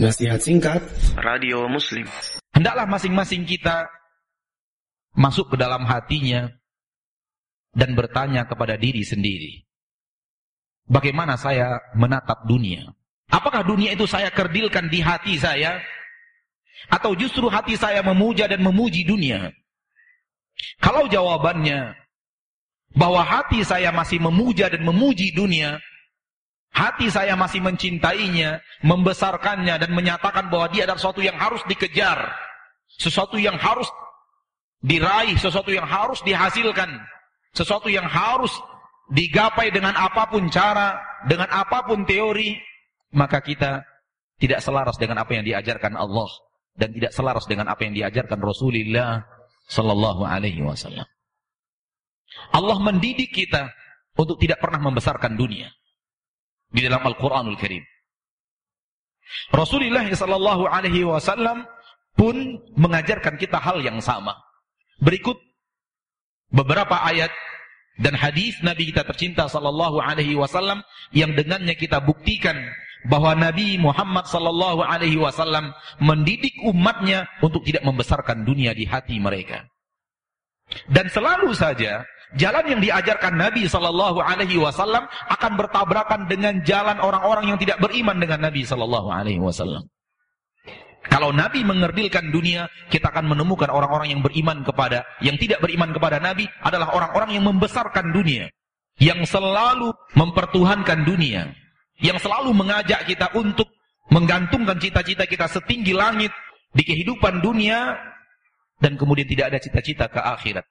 Nasihat singkat Radio Muslim. Hendaklah masing-masing kita masuk ke dalam hatinya dan bertanya kepada diri sendiri. Bagaimana saya menatap dunia? Apakah dunia itu saya kerdilkan di hati saya? Atau justru hati saya memuja dan memuji dunia? Kalau jawabannya bahwa hati saya masih memuja dan memuji dunia, hati saya masih mencintainya, membesarkannya dan menyatakan bahwa dia adalah sesuatu yang harus dikejar, sesuatu yang harus diraih, sesuatu yang harus dihasilkan, sesuatu yang harus digapai dengan apa pun cara, dengan apa pun teori, maka kita tidak selaras dengan apa yang diajarkan Allah dan tidak selaras dengan apa yang diajarkan Rasulullah sallallahu alaihi wasallam. Allah mendidik kita untuk tidak pernah membesarkan dunia di dalam Al-Qur'anul Karim. Rasulullah sallallahu alaihi wasallam pun mengajarkan kita hal yang sama. Berikut beberapa ayat dan hadis Nabi kita tercinta sallallahu alaihi wasallam yang dengannya kita buktikan bahwa Nabi Muhammad sallallahu alaihi wasallam mendidik umatnya untuk tidak membesarkan dunia di hati mereka. Dan selalu saja jalan yang diajarkan Nabi sallallahu alaihi wasallam akan bertabrakan dengan jalan orang-orang yang tidak beriman dengan Nabi sallallahu alaihi wasallam. Kalau Nabi mengerdilkan dunia, kita akan menemukan orang-orang yang beriman kepada, yang tidak beriman kepada Nabi adalah orang-orang yang membesarkan dunia. Yang selalu mempertuhankan dunia. Yang selalu mengajak kita untuk menggantungkan cita-cita kita setinggi langit di kehidupan dunia dan kemudian tidak ada cita-cita ke akhirat.